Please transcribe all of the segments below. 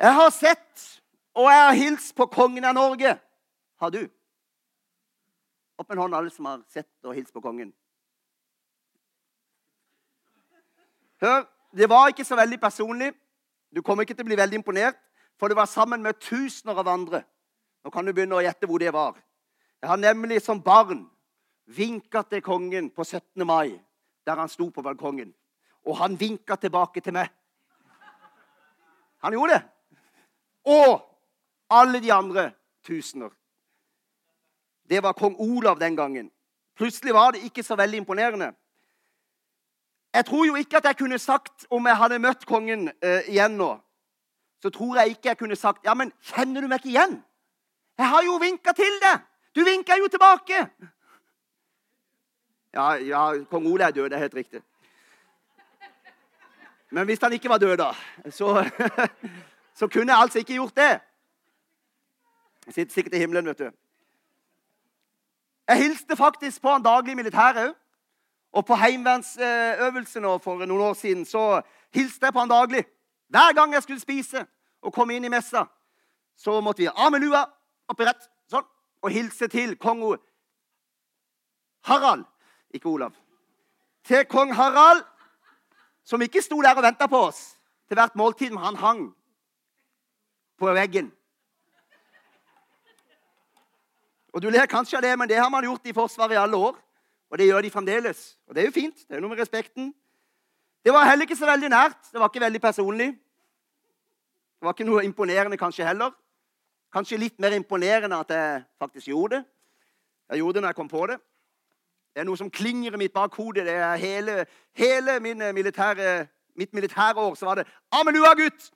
Jeg har sett og jeg har hilst på kongen av Norge. Har du? Opp en hånd, alle som har sett og hilst på kongen. Hør, det var ikke så veldig personlig. Du kommer ikke til å bli veldig imponert, for det var sammen med tusener av andre. Nå kan du begynne å gjette hvor det var. Jeg har nemlig som barn vinka til kongen på 17. mai, der han sto på balkongen. Og han vinka tilbake til meg. Han gjorde det. Og alle de andre tusener. Det var kong Olav den gangen. Plutselig var det ikke så veldig imponerende. Jeg tror jo ikke at jeg kunne sagt, om jeg hadde møtt kongen eh, igjen nå Så tror jeg ikke jeg kunne sagt Ja, men kjenner du meg ikke igjen? Jeg har jo vinka til deg! Du vinka jo tilbake! Ja, ja, kong Olav er død. Det er helt riktig. Men hvis han ikke var død, da, så, så kunne jeg altså ikke gjort det. Jeg sitter sikkert i himmelen, vet du. Jeg hilste faktisk på han daglig i militæret òg. Og på heimevernsøvelsen for noen år siden så hilste jeg på han daglig. Hver gang jeg skulle spise og komme inn i messa, så måtte vi av med lua, oppi rett, sånn, og hilse til kong Harald. Ikke Olav. Til kong Harald, som ikke sto der og venta på oss til hvert måltid, men han hang på veggen. Og Du ler kanskje av det, men det har man gjort i Forsvaret i alle år. Og det gjør de fremdeles. Og det er jo fint. Det er noe med respekten. Det var heller ikke så veldig nært. Det var ikke veldig personlig. Det var ikke noe imponerende kanskje heller. Kanskje litt mer imponerende at jeg faktisk gjorde det. Jeg gjorde det når jeg kom på det. Det er noe som klinger i mitt bakhode. Det er hele, hele militære, mitt militære år så var det 'Amelua, gutt!'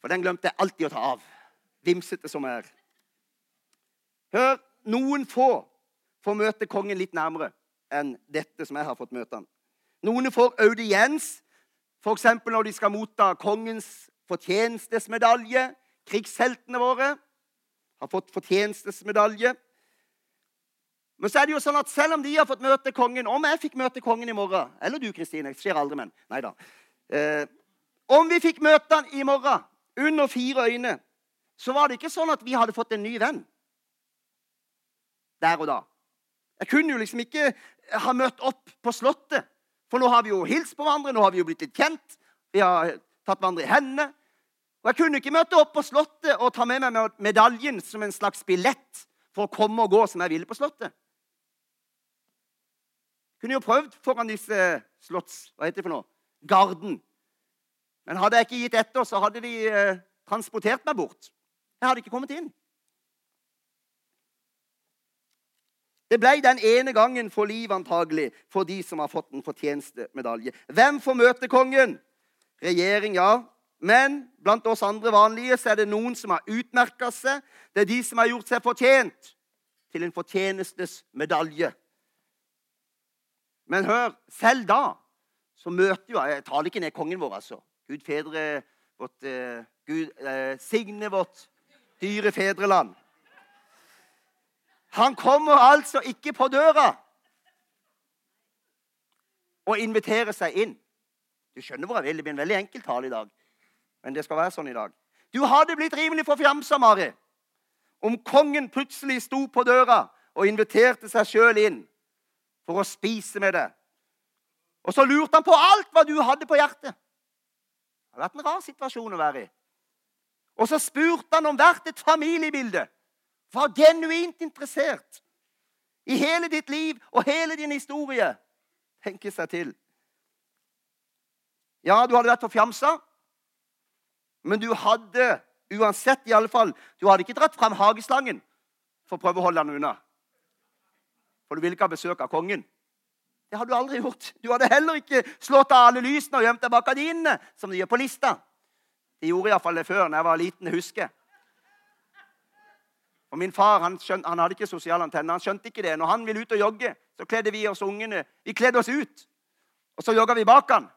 For den glemte jeg alltid å ta av. Vimsete som jeg er. Hør, noen få får møte kongen litt nærmere enn dette som jeg har fått møte han. Noen får audiens, f.eks. når de skal motta kongens fortjenestesmedalje. Krigsheltene våre har fått fortjenestesmedalje. Men så er det jo sånn at selv om de har fått møte kongen Om jeg fikk møte kongen i morgen Eller du, Kristine. Det skjer aldri, men Nei da. Eh, om vi fikk møte han i morgen under fire øyne, så var det ikke sånn at vi hadde fått en ny venn der og da. Jeg kunne jo liksom ikke ha møtt opp på Slottet. For nå har vi jo hilst på hverandre, nå har vi jo blitt litt kjent. Vi har tatt hverandre i hendene. Og jeg kunne ikke møte opp på Slottet og ta med meg medaljen som en slags billett for å komme og gå som jeg ville på Slottet. Jeg kunne jo prøvd foran disse slotts... Hva heter det for noe? Garden. Men hadde jeg ikke gitt etter, så hadde de eh, transportert meg bort. Jeg hadde ikke kommet inn. Det ble den ene gangen for liv, antagelig, for de som har fått en fortjenestemedalje. Hvem får møte kongen? Regjering, ja. Men blant oss andre vanlige så er det noen som har utmerka seg. Det er de som har gjort seg fortjent til en fortjenestesmedalje. Men hør, selv da så møter jo Jeg taler ikke ned kongen vår, altså. Gud fedre vårt eh, Gud eh, signe vårt dyre fedreland. Han kommer altså ikke på døra og inviterer seg inn. Du skjønner hvor jeg vil. Det blir en veldig enkel tale i dag. Men det skal være sånn i dag. Du hadde blitt rimelig forfjamsa, Mari, om kongen plutselig sto på døra og inviterte seg sjøl inn for å spise med deg. Og så lurte han på alt hva du hadde på hjertet. Det hadde vært en rar situasjon å være i. Og så spurte han om hvert et familiebilde var genuint interessert i hele ditt liv og hele din historie. Tenke seg til. Ja, du hadde vært forfjamsa, men du hadde uansett i alle fall, Du hadde ikke dratt fram hageslangen for å prøve å holde han unna. For du ville ikke ha besøk av kongen. Det hadde du aldri gjort. Du hadde heller ikke slått av alle lysene og gjemt deg bak gardinene, som de gjør på lista. De gjorde iallfall det før når jeg var liten, husker. Og Min far han, skjønt, han hadde ikke sosiale antenner. Han skjønte ikke det. Når han ville ut og jogge, så kledde vi oss ungene vi kledde oss ut. Og så jogga vi bak han.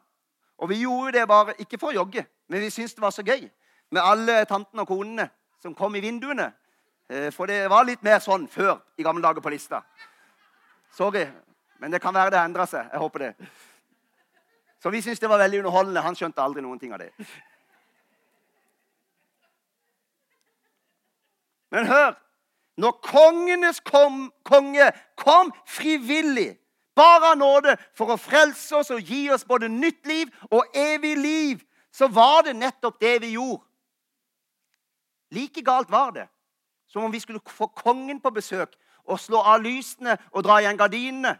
Og vi gjorde det bare ikke for å jogge, men vi syntes det var så gøy med alle tantene og konene som kom i vinduene. Eh, for det var litt mer sånn før i gamle dager på lista. Sorry, men det kan være det endra seg. Jeg håper det. Så vi syntes det var veldig underholdende. Han skjønte aldri noen ting av det. Men hør! Når kongenes kom, konge kom frivillig, bare av nåde, for å frelse oss og gi oss både nytt liv og evig liv, så var det nettopp det vi gjorde. Like galt var det som om vi skulle få kongen på besøk og slå av lysene og dra igjen gardinene.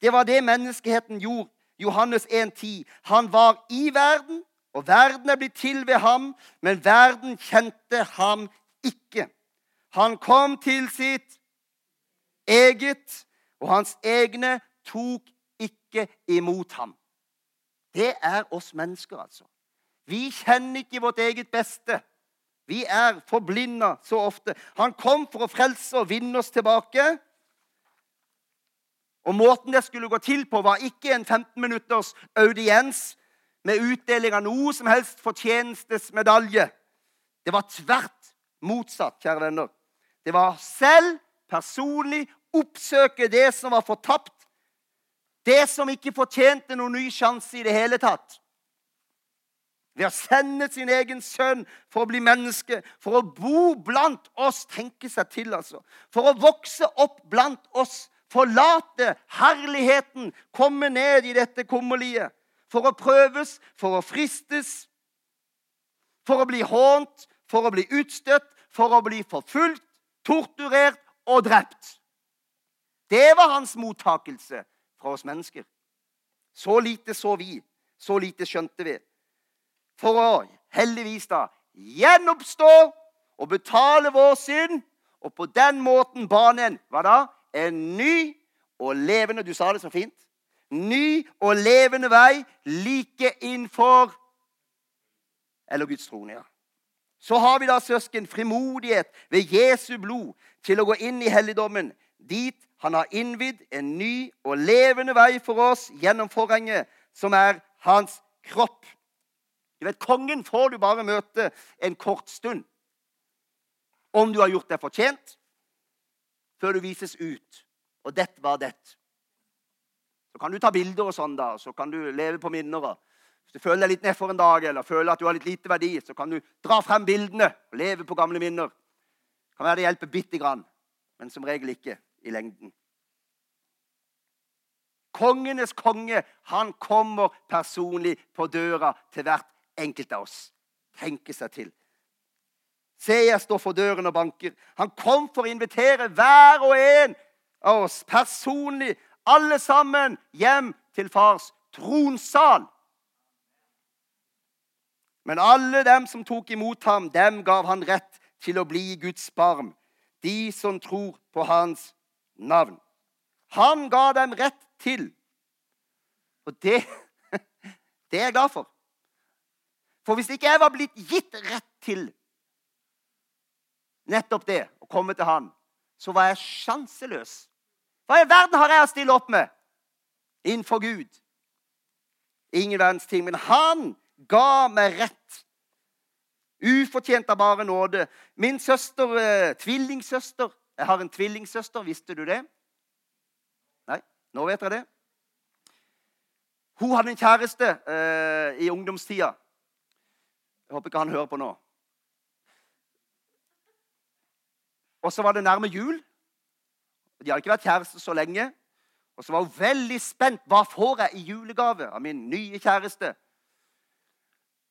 Det var det menneskeheten gjorde. Johannes 1,10. Han var i verden, og verden er blitt til ved ham, men verden kjente ham ikke. Han kom til sitt eget, og hans egne tok ikke imot ham. Det er oss mennesker, altså. Vi kjenner ikke vårt eget beste. Vi er forblinda så ofte. Han kom for å frelse og vinne oss tilbake. Og Måten det skulle gå til på, var ikke en 15 minutters audiens med utdeling av noe som helst fortjenestesmedalje. Det var tvert motsatt, kjære venner. Det var selv personlig oppsøke det som var fortapt. Det som ikke fortjente noen ny sjanse i det hele tatt. Ved å sende sin egen sønn for å bli menneske, for å bo blant oss, tenke seg til, altså. For å vokse opp blant oss forlate herligheten, komme ned i dette kummerlige. For å prøves, for å fristes, for å bli hånt, for å bli utstøtt, for å bli forfulgt, torturert og drept. Det var hans mottakelse fra oss mennesker. Så lite så vi. Så lite skjønte vi. For å heldigvis da gjenoppstå og betale vår synd, og på den måten bane en hva da? En ny og levende Du sa det så fint. Ny og levende vei like innfor Eller Guds trone, ja. Så har vi da, søsken, frimodighet ved Jesu blod til å gå inn i helligdommen, dit han har innvidd en ny og levende vei for oss gjennom forhenget, som er hans kropp. Du vet, Kongen får du bare møte en kort stund. Om du har gjort deg fortjent, før du vises ut. Og dette var det. Så kan du ta bilder og sånn, da, så kan du leve på minner. Hvis du føler deg litt nedfor en dag, eller føler at du har litt lite verdi, så kan du dra frem bildene og leve på gamle minner. Det kan være det hjelper bitte grann, men som regel ikke i lengden. Kongenes konge, han kommer personlig på døra til hvert enkelt av oss. Tenke seg til. Se, jeg står for døren og banker. Han kom for å invitere hver og en av oss personlig, alle sammen, hjem til fars tronsal. Men alle dem som tok imot ham, dem gav han rett til å bli Guds barn, De som tror på hans navn. Han ga dem rett til. Og det, det er jeg glad for. For hvis ikke jeg var blitt gitt rett til nettopp det, å komme til han, så var jeg sjanseløs. Hva i verden har jeg å stille opp med innenfor Gud? Ingen verdens ting. Men han ga meg rett. Ufortjent av bare nåde. Min søster, eh, tvillingsøster Jeg har en tvillingsøster. Visste du det? Nei, nå vet dere det. Hun hadde en kjæreste eh, i ungdomstida. Jeg håper ikke han hører på nå. Og så var det nærme jul. De hadde ikke vært kjærester så lenge. Og så var hun veldig spent. Hva får jeg i julegave av min nye kjæreste?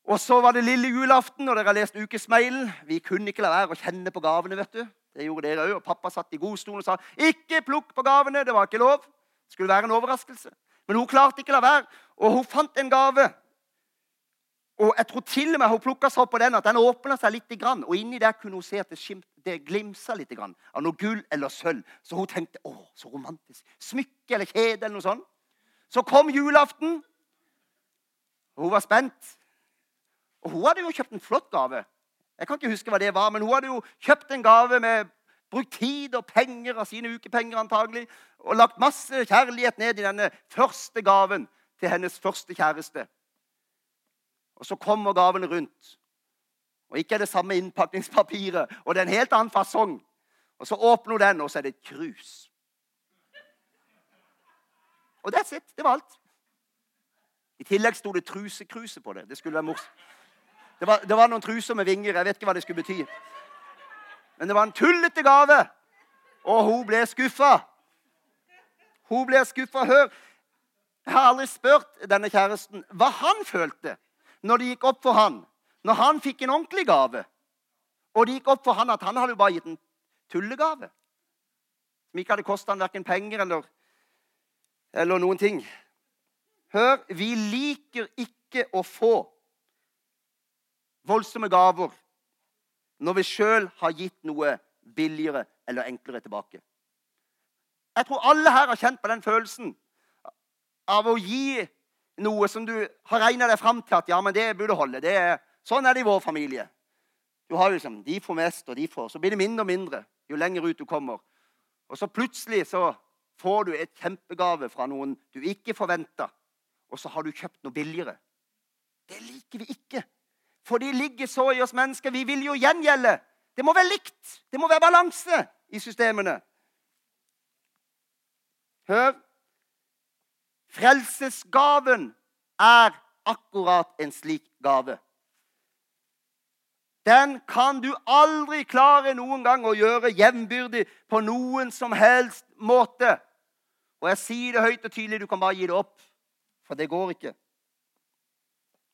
Og så var det lille julaften, og dere har lest ukesmailen. Vi kunne ikke la være å kjenne på gavene. vet du. Det gjorde dere òg. Og pappa satt i godstolen og sa 'Ikke plukk på gavene'. Det var ikke lov. Det skulle være en overraskelse. Men hun klarte ikke la være, og hun fant en gave og jeg tror til og med hun plukka seg opp på den at den åpna seg litt. Og inni der kunne hun se at det, skimt, det glimsa litt av noe gull eller sølv. Så hun tenkte å, så romantisk. Smykke eller kjede eller noe sånt. Så kom julaften, hun var spent. Og hun hadde jo kjøpt en flott gave. Jeg kan ikke huske hva det var, men hun hadde jo kjøpt en gave med brukt tid og penger av sine ukepenger antagelig, og lagt masse kjærlighet ned i denne første gaven til hennes første kjæreste. Og så kommer gavene rundt. Og ikke er det samme innpakningspapiret, og det er en helt annen fasong. Og så åpner hun den, og så er det et krus. Og that's it. Det var alt. I tillegg sto det 'trusekruse' på det. Det skulle være morsomt. Det var, det var, noen truser med vinger. Jeg vet ikke hva det skulle bety. Men det var en tullete gave, og hun ble skuffa. Hun ble skuffa. Hør, jeg har aldri spurt denne kjæresten hva han følte når det gikk opp for han, når han fikk en ordentlig gave. Og det gikk opp for han at han hadde jo bare gitt en tullegave. Som ikke hadde kosta han verken penger eller, eller noen ting. Hør, vi liker ikke å få voldsomme gaver når vi sjøl har gitt noe billigere eller enklere tilbake. Jeg tror alle her har kjent på den følelsen av å gi noe som du har regna deg fram til at ja, men det burde holde. Det er, sånn er det i vår familie. Du har jo liksom, De får mest, og de får Så blir det mindre og mindre jo lenger ut du kommer. Og så plutselig så får du et kjempegave fra noen du ikke forventa, og så har du kjøpt noe billigere. Det liker vi ikke. For de ligger så i oss mennesker. Vi vil jo gjengjelde. Det må være likt. Det må være balanse i systemene. Hør. Frelsesgaven er akkurat en slik gave. Den kan du aldri klare noen gang å gjøre jevnbyrdig på noen som helst måte. Og jeg sier det høyt og tydelig, du kan bare gi det opp. For det går ikke.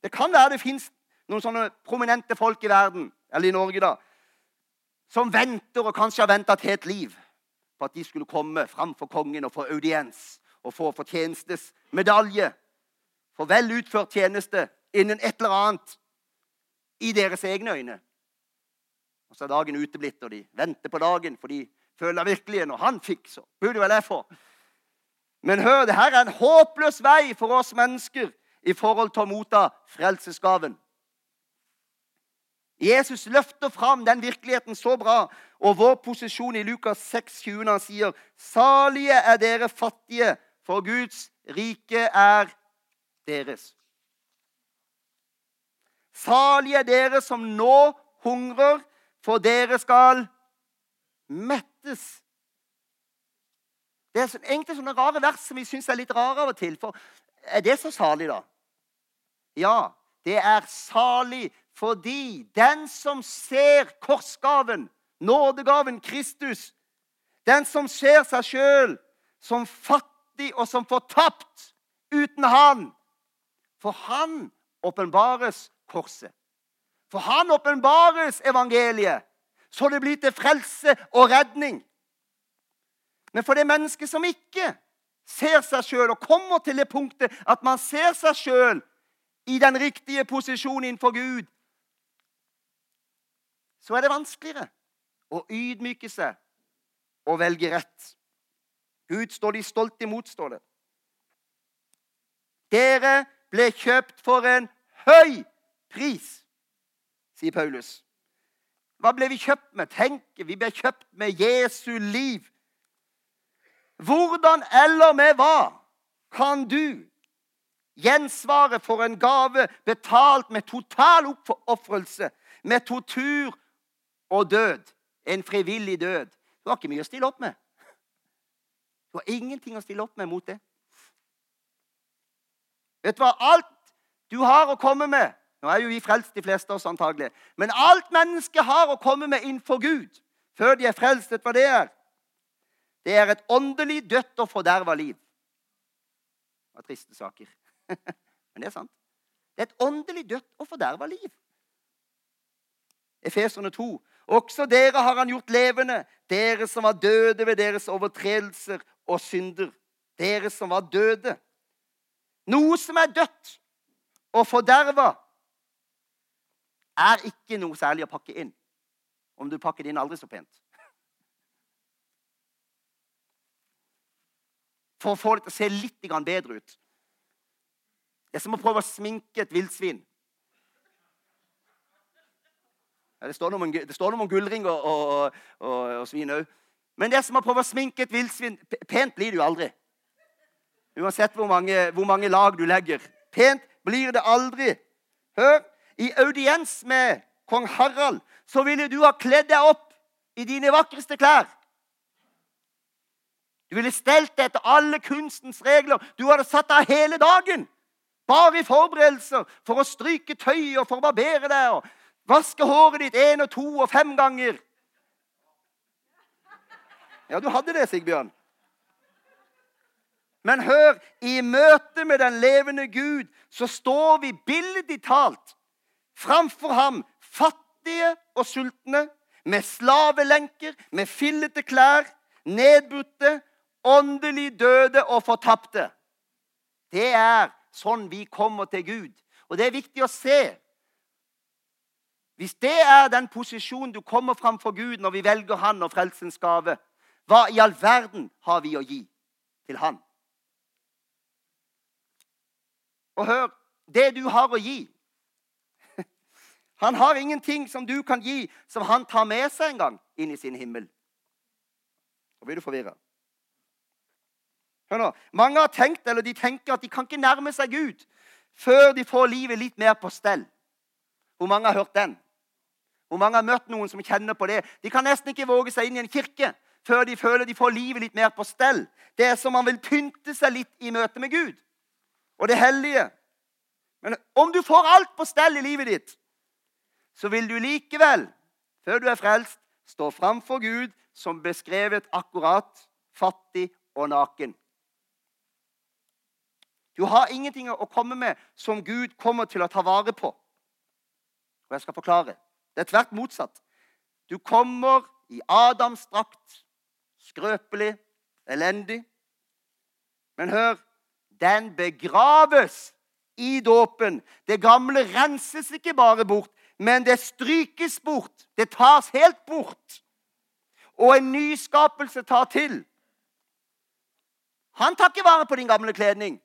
Det kan være det fins noen sånne prominente folk i verden, eller i Norge, da, som venter og kanskje har venta et helt liv på at de skulle komme framfor kongen og få audiens og få fortjenestesmedalje for vel utført tjeneste innen et eller annet i deres egne øyne. Og så er dagen uteblitt, og de venter på dagen, for de føler virkelig når han fikk, så burde vel jeg få. Men hør, det her er en håpløs vei for oss mennesker i forhold til å motta frelsesgaven. Jesus løfter fram den virkeligheten så bra, og vår posisjon i Lukas 6, 20, han sier, 'Salige er dere fattige, for Guds rike er deres. Salige er dere som nå hungrer, for dere skal mettes. Det er egentlig sånne rare vers som vi syns er litt rare av og til. For er det så salig, da? Ja, det er salig fordi den som ser korsgaven, nådegaven Kristus, den som ser seg sjøl som fattig og som fortapt uten Han. For Han åpenbares korset. For Han åpenbares evangeliet, så det blir til frelse og redning. Men for det mennesket som ikke ser seg sjøl og kommer til det punktet at man ser seg sjøl i den riktige posisjonen innenfor Gud, så er det vanskeligere å ydmyke seg og velge rett. Gud står de stolt imot, står det. Dere ble kjøpt for en høy pris, sier Paulus. Hva ble vi kjøpt med? Tenk, vi ble kjøpt med Jesu liv. Hvordan eller med hva kan du gjensvare for en gave betalt med total oppofrelse, med tortur og død? En frivillig død. Du har ikke mye å stille opp med. Du har ingenting å stille opp med mot det. Vet du hva? Alt du har å komme med Nå er jo vi frelst, de fleste av oss antagelig. Men alt mennesket har å komme med innenfor Gud før de er frelst, vet hva det er? Det er et åndelig dødt og forderva liv. Det var triste saker. Men det er sant. Det er et åndelig dødt og forderva liv. Efeserne 2. Også dere har han gjort levende, dere som var døde ved deres overtredelser og synder. Dere som var døde. Noe som er dødt og forderva, er ikke noe særlig å pakke inn. Om du pakker det inn aldri så pent. For å få det til å se litt bedre ut. Det er som å prøve å sminke et villsvin. Det står noe det om gullring og, og, og, og svin òg. Men det er som å prøve å sminke et villsvin. Pent blir det jo aldri. Uansett hvor mange, hvor mange, lag du legger. Pent blir det aldri. Hør! I audiens med kong Harald så ville du ha kledd deg opp i dine vakreste klær. Du ville stelt deg etter alle kunstens regler. Du hadde satt av hele dagen bare i forberedelser for å stryke tøy og for å barbere deg og vaske håret ditt én og to og fem ganger. Ja, du hadde det, Sigbjørn. Men hør, i møte med den levende Gud så står vi billedlig talt framfor ham, fattige og sultne, med slavelenker, med fillete klær, nedbrutte, åndelig døde og fortapte. Det er sånn vi kommer til Gud. Og det er viktig å se. Hvis det er den posisjonen du kommer fram for Gud når vi velger Han og frelsens gave, hva i all verden har vi å gi til Han? Og hør det du har å gi. Han har ingenting som du kan gi, som han tar med seg en gang inn i sin himmel. Nå blir du forvirra. Hør nå. Mange har tenkt, eller de tenker at de kan ikke nærme seg Gud før de får livet litt mer på stell. Hvor mange har hørt den? Hvor mange har møtt noen som kjenner på det? De kan nesten ikke våge seg inn i en kirke før de føler de får livet litt mer på stell. Det er som man vil pynte seg litt i møte med Gud og det hellige. Men om du får alt på stell i livet ditt, så vil du likevel, før du er frelst, stå framfor Gud som beskrevet akkurat fattig og naken. Du har ingenting å komme med som Gud kommer til å ta vare på. Og jeg skal forklare. Det er tvert motsatt. Du kommer i Adams drakt, skrøpelig, elendig. Men hør den begraves i dåpen. Det gamle renses ikke bare bort, men det strykes bort. Det tas helt bort. Og en nyskapelse tar til. Han tar ikke vare på din gamle kledning.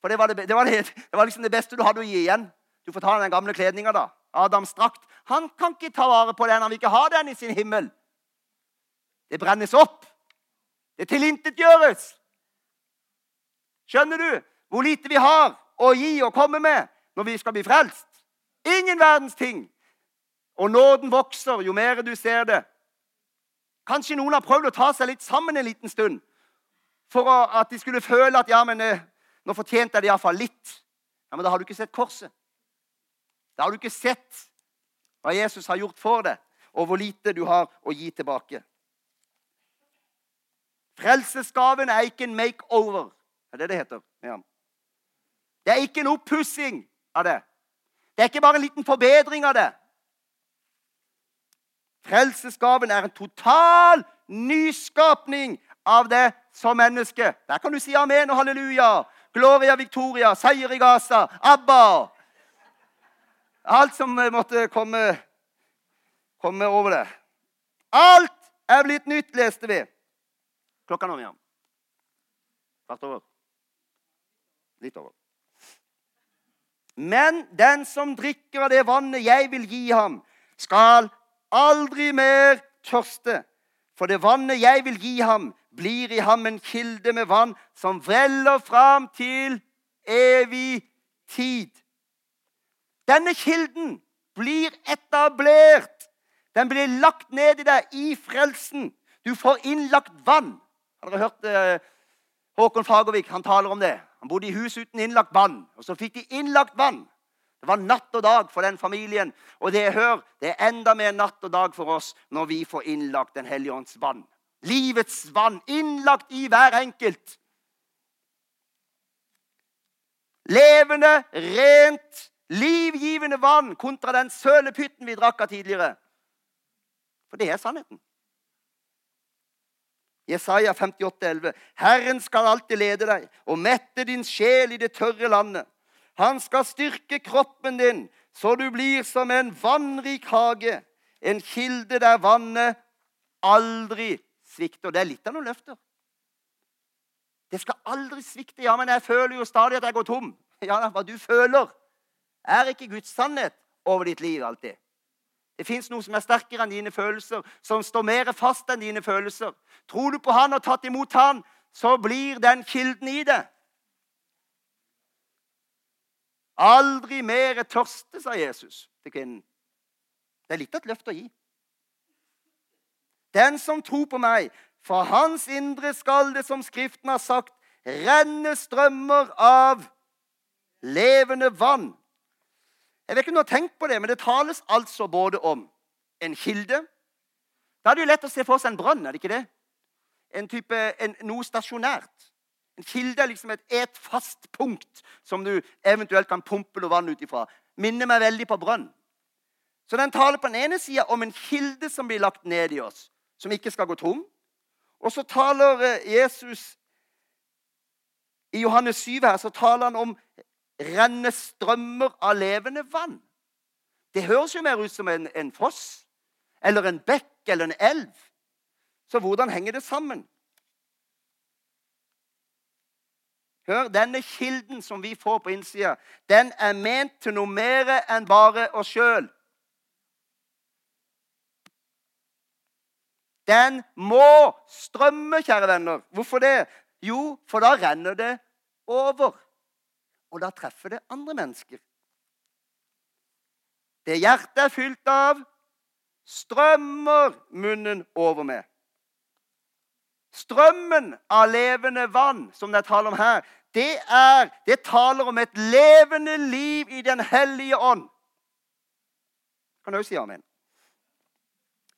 For det var, det, det, var det, det var, liksom det beste du hadde å gi igjen. Du får ta den gamle kledninga, da. Adams drakt. Han kan ikke ta vare på den. Han vil ikke ha den i sin himmel. Det brennes opp. Det tilintetgjøres. Skjønner du hvor lite vi har å gi og komme med når vi skal bli frelst? Ingen verdens ting. Og nåden vokser jo mer du ser det. Kanskje noen har prøvd å ta seg litt sammen en liten stund for at de skulle føle at ja, men eh, nå fortjente jeg det iallfall litt. Ja, Men da har du ikke sett korset. Da har du ikke sett hva Jesus har gjort for deg, og hvor lite du har å gi tilbake. Frelsesgaven er ikke en makeover. Det er det det heter Ja. Det er ikke en oppussing av det. Det er ikke bare en liten forbedring av det. Frelsesgaven er en total nyskapning av det som menneske. Der kan du si amen og halleluja. Gloria Victoria, seier i Gaza, ABBA. Alt som måtte komme, komme over det. Alt er blitt nytt, leste vi. Klokka nå, Miriam. Kvart over. Litt over. Men den som drikker av det vannet jeg vil gi ham, skal aldri mer tørste. For det vannet jeg vil gi ham, blir i ham en kilde med vann som vreller fram til evig tid. Denne kilden blir etablert. Den blir lagt ned i deg i frelsen. Du får innlagt vann. Har dere hørt eh, Håkon Fagervik han taler om det? Han bodde i hus uten innlagt vann. Og så fikk de innlagt vann. Det var natt og dag for den familien. Og det hør, det er enda mer natt og dag for oss når vi får innlagt Den hellige ånds vann. Livets vann innlagt i hver enkelt. Levende, rent, livgivende vann kontra den sølepytten vi drakk av tidligere. For det er sannheten. Jesaja 58, 11. Herren skal alltid lede deg og mette din sjel i det tørre landet. Han skal styrke kroppen din, så du blir som en vannrik hage, en kilde der vannet aldri svikter. Det er litt av noen løfter. Det skal aldri svikte. Ja, men jeg føler jo stadig at jeg går tom. Ja, hva du føler, er ikke Guds sannhet over ditt liv alltid. Det fins noe som er sterkere enn dine følelser, som står mer fast enn dine følelser. Tror du på Han og tatt imot Han, så blir den kilden i det. Aldri mer tørste, sa Jesus til kvinnen. Det er litt av et løfte å gi. Den som tror på meg, fra hans indre skal det, som Skriften har sagt, renne strømmer av levende vann. Jeg vet ikke om du har tenkt på det, men det tales altså både om en kilde Da er det jo lett å se for seg en brønn. er det ikke det? en type, en, noe stasjonært. En kilde er liksom et, et, fast punkt som du eventuelt kan pumpe noe vann ut ifra. Minner meg veldig på brønn. Så den taler på den ene sida om en kilde som blir lagt ned i oss, som ikke skal gå tom. Og så taler eh, Jesus i Johannes 7 her, så taler han om renne strømmer av levende vann. Det høres jo mer ut som en, en foss eller en bekk eller en elv. Så hvordan henger det sammen? Hør, Denne kilden som vi får på innsida, den er ment til noe mer enn bare oss sjøl. Den må strømme, kjære venner. Hvorfor det? Jo, for da renner det over. Og da treffer det andre mennesker. Det hjertet er fylt av, strømmer munnen over med. Strømmen av levende vann, som det er tale om her, det, er, det taler om et levende liv i Den hellige ånd. Kan du òg si amen?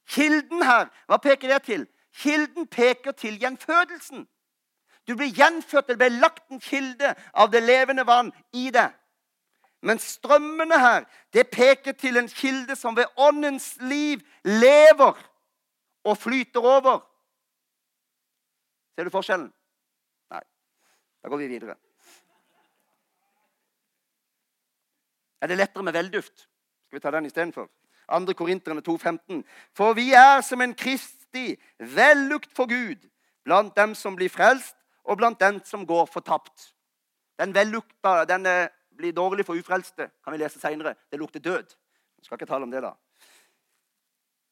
Kilden her, hva peker det til? Kilden peker til gjenfødelsen. Du blir gjenfødt, det blir lagt en kilde av det levende vann i deg. Men strømmene her, det peker til en kilde som ved åndens liv lever og flyter over. Ser du forskjellen? Nei. Da går vi videre. Er det lettere med velduft? Skal vi ta den istedenfor? 2. Korinterne 2,15. For vi er som en Kristi vellukt for Gud blant dem som blir frelst, og blant den som går fortapt. Den vellukta den blir dårlig for ufrelste, kan vi lese seinere. Det lukter død. Jeg skal ikke tale om det, da.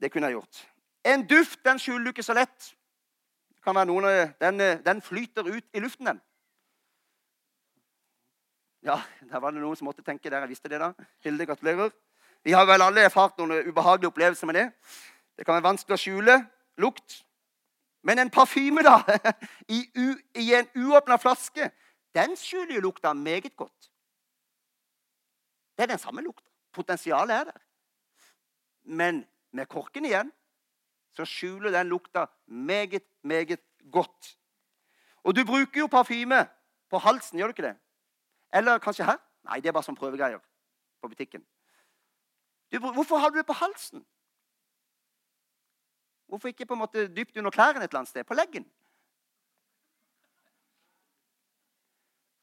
Det kunne jeg gjort. En duft den skjuler du ikke så lett. Det kan være noen, den, den flyter ut i luften, den. Ja, der var det noen som måtte tenke der. Jeg visste det, da. Hilde, gratulerer. Vi har vel alle erfart noen ubehagelige opplevelser med det. Det kan være vanskelig å skjule lukt. Men en parfyme, da, i, u, i en uåpna flaske, den skjuler jo lukta meget godt. Det er den samme lukta. Potensialet er der. Men med korken igjen så skjuler den lukta meget, meget godt. Og du bruker jo parfyme på halsen, gjør du ikke det? Eller kanskje her? Nei, det er bare som prøvegreier på butikken. Du, hvorfor har du det på halsen? Hvorfor ikke på en måte dypt under klærne et eller annet sted? På leggen?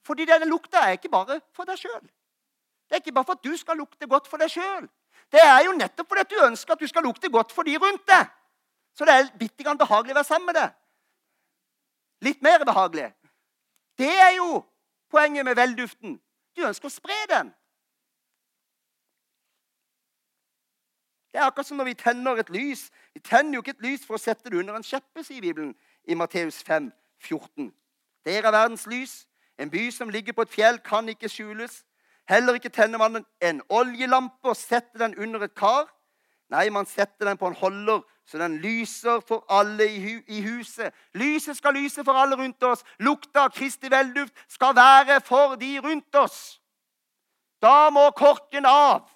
Fordi denne lukta er ikke bare for deg sjøl. Det er ikke bare for at du skal lukte godt for deg sjøl. Det er jo nettopp fordi at du ønsker at du skal lukte godt for de rundt deg. Så det er bitte grann behagelig å være sammen med deg. Litt mer behagelig. Det er jo poenget med velduften. Du ønsker å spre den. Det er akkurat som når vi tenner et lys. Vi tenner jo ikke et lys for å sette det under en kjeppe, sier Bibelen i Matteus 5, 14. Dere er verdens lys. En by som ligger på et fjell, kan ikke skjules. Heller ikke tenner man en oljelampe og setter den under et kar. Nei, man setter den på en holder, så den lyser for alle i, hu i huset. Lyset skal lyse for alle rundt oss. Lukta av Kristi velduft skal være for de rundt oss. Da må korken av.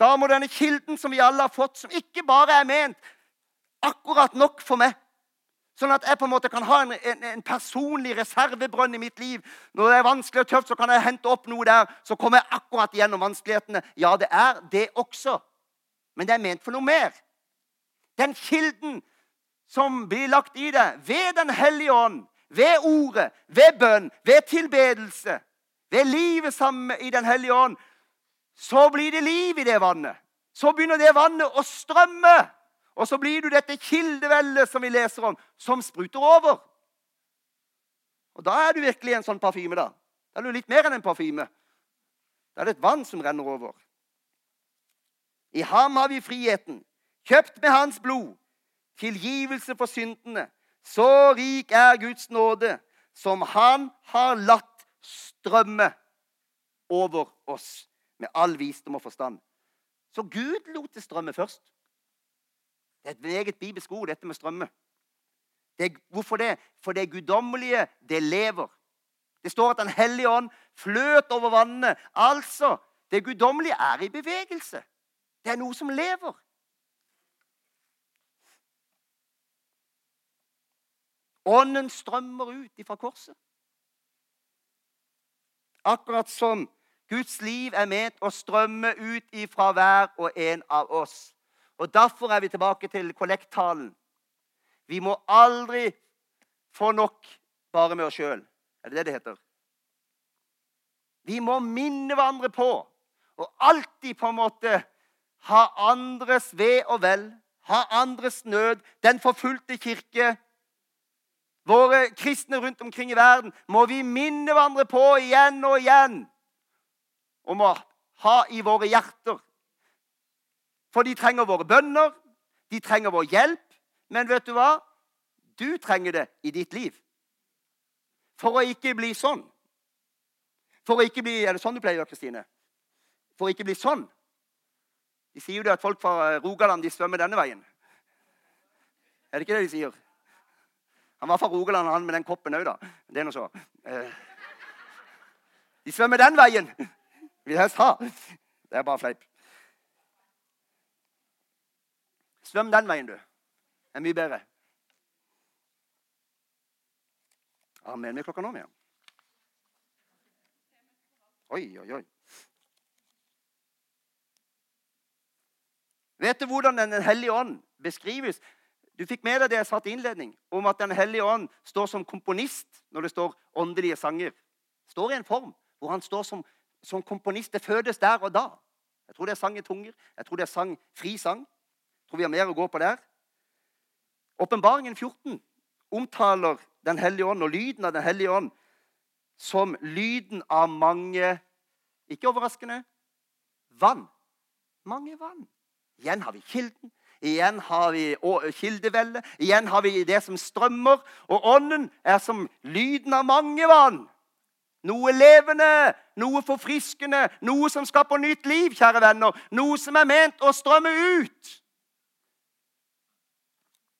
Da må denne kilden som vi alle har fått, som ikke bare er ment akkurat nok for meg Sånn at jeg på en måte kan ha en, en, en, personlig reservebrønn i mitt liv. Når det er vanskelig og tøft, så kan jeg hente opp noe der. Så kommer jeg akkurat gjennom vanskelighetene. Ja, det er det også. Men det er ment for noe mer. Den kilden som blir lagt i det ved Den hellige ånd, ved ordet, ved bønn, ved tilbedelse, ved livet sammen i Den hellige ånd, så blir det liv i det vannet. Så begynner det vannet å strømme. Og så blir du dette kildevellet som vi leser om, som spruter over. Og Da er du virkelig en sånn parfyme. Da Da er du litt mer enn en parfyme. Da er det et vann som renner over. I ham har vi friheten, kjøpt med hans blod, tilgivelse for syndene. Så rik er Guds nåde, som han har latt strømme over oss med all visdom og forstand. Så Gud lot det strømme først. Det er et meget bibelsk ord, dette med strømme. Det, hvorfor det? For det guddommelige, det lever. Det står at Den hellige ånd fløt over vannene. Altså, det guddommelige er i bevegelse. Det er noe som lever. Ånden strømmer ut ifra korset. Akkurat som Guds liv er ment å strømme ut ifra hver og en av oss. Og Derfor er vi tilbake til kollekttalen. Vi må aldri få nok bare med oss sjøl. Er det det det heter? Vi må minne hverandre på og alltid på en måte ha andres ve og vel, ha andres nød. Den forfulgte kirke, våre kristne rundt omkring i verden, må vi minne hverandre på igjen og igjen om å ha i våre hjerter. For de trenger våre bønner, de trenger vår hjelp. Men vet du hva? Du trenger det i ditt liv. For å ikke bli sånn. For å ikke bli Er det sånn du pleier å gjøre, Kristine? For å ikke bli sånn. De sier jo det at folk fra Rogaland de svømmer denne veien. Er det ikke det de sier? Han var fra Rogaland, han med den koppen òg, da. Det er nå så. Eh, de svømmer den veien. Vil helst ha. Det er bare fleip. Svøm den veien, du. Det er mye bedre. Amen. Vi klokka nå, Mia. Oi, oi, oi. Vet du hvordan Den hellige ånd beskrives? Du fikk med deg det jeg sa til innledning, om at Den hellige ånd står som komponist når det står åndelige sanger. Står i en form hvor han står som, som komponist. Det fødes der og da. Jeg tror det er sang i tunger. Jeg tror det er sang, fri sang. Jeg tror vi har mer å gå på der. Åpenbaringen 14 omtaler Den hellige ånd og lyden av Den hellige ånd som lyden av mange Ikke overraskende vann. Mange vann. Igjen har vi kilden. Igjen har vi kildevellet. Igjen har vi det som strømmer. Og ånden er som lyden av mange vann. Noe levende, noe forfriskende, noe som skaper nytt liv, kjære venner. Noe som er ment å strømme ut.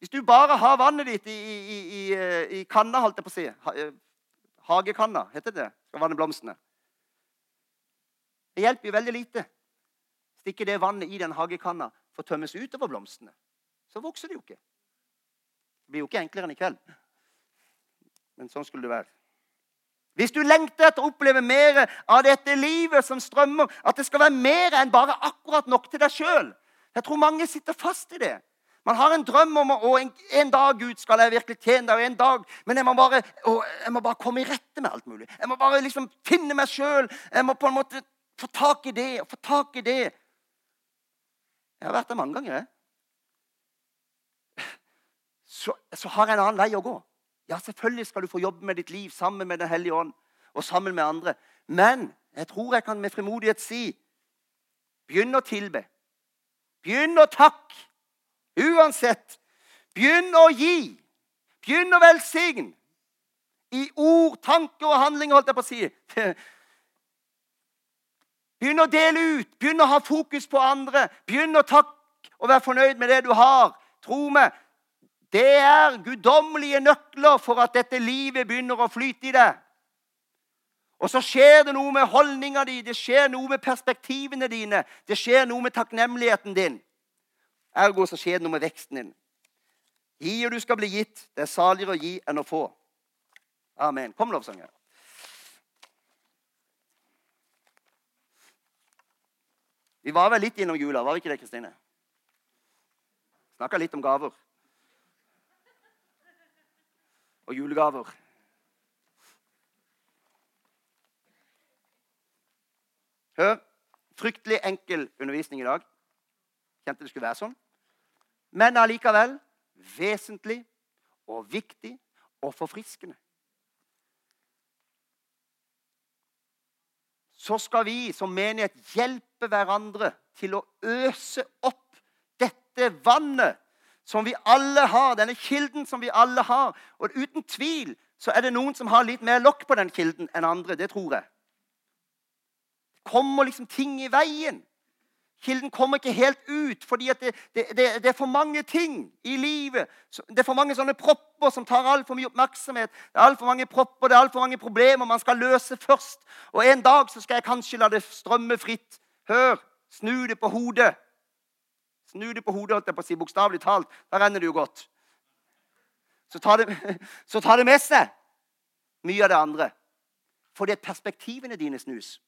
Hvis du bare har vannet ditt i, i, i, i kanna, holdt jeg på å si eh, Hagekanna, heter det. Skal vanne blomstene. Det hjelper jo veldig lite. Stikker det vannet i den hagekanna får tømmes utover blomstene. Så vokser det jo ikke. Det blir jo ikke enklere enn i kveld. Men sånn skulle det være. Hvis du lengter etter å oppleve mer av dette livet som strømmer, at det skal være mer enn bare akkurat nok til deg sjøl Jeg tror mange sitter fast i det. Man har en drøm om å en, en, dag Gud skal jeg virkelig tjene deg, og en dag, men jeg må, bare, å, jeg må bare komme i rette med alt mulig. Jeg må bare liksom finne meg sjøl. Jeg må på en måte få tak i det og få tak i det. Jeg har vært der mange ganger. Så, så har jeg en annen vei å gå. Ja, selvfølgelig skal du få jobbe med ditt liv sammen med Den hellige ånd og sammen med andre. Men jeg tror jeg kan med frimodighet si begynn å tilbe. Begynn å takke. Uansett. Begynn å gi. Begynn å velsigne. I ord, tanker og handlinger, holdt jeg på å si. Begynn å dele ut. Begynn å ha fokus på andre. Begynn å takke og være fornøyd med det du har. Tro meg, det er guddommelige nøkler for at dette livet begynner å flyte i deg. Og så skjer det noe med holdninga di, det skjer noe med perspektivene dine, det skjer noe med takknemligheten din. Ergo så skjer det noe med veksten din. Gi og du skal bli gitt. Det er saligere å gi enn å få. Amen. Kom, lovsanger. Vi var vel litt innom jula, var vi ikke det, Kristine? Snakka litt om gaver. Og julegaver. Hør. Fryktelig enkel undervisning i dag. Kjente det skulle være sånn men allikevel vesentlig og viktig og forfriskende. Så skal vi som menighet hjelpe hverandre til å øse opp dette vannet som vi alle har, denne kilden som vi alle har. Og uten tvil så er det noen som har litt mer lokk på den kilden enn andre. Det tror jeg. Det kommer liksom ting i veien. Kilden kommer ikke helt ut fordi det, det, det, det, er for mange ting i livet. Det er for mange sånne propper som tar altfor mye oppmerksomhet. Det er altfor mange propper, det er altfor mange problemer man skal løse først. Og en dag så skal jeg kanskje la det strømme fritt. Hør! Snu det på hodet. Snu det på hodet, holdt jeg på å si, bokstavelig talt. Da renner det jo godt. så tar det, så tar det med seg mye av det andre. Fordi perspektivene dine snus.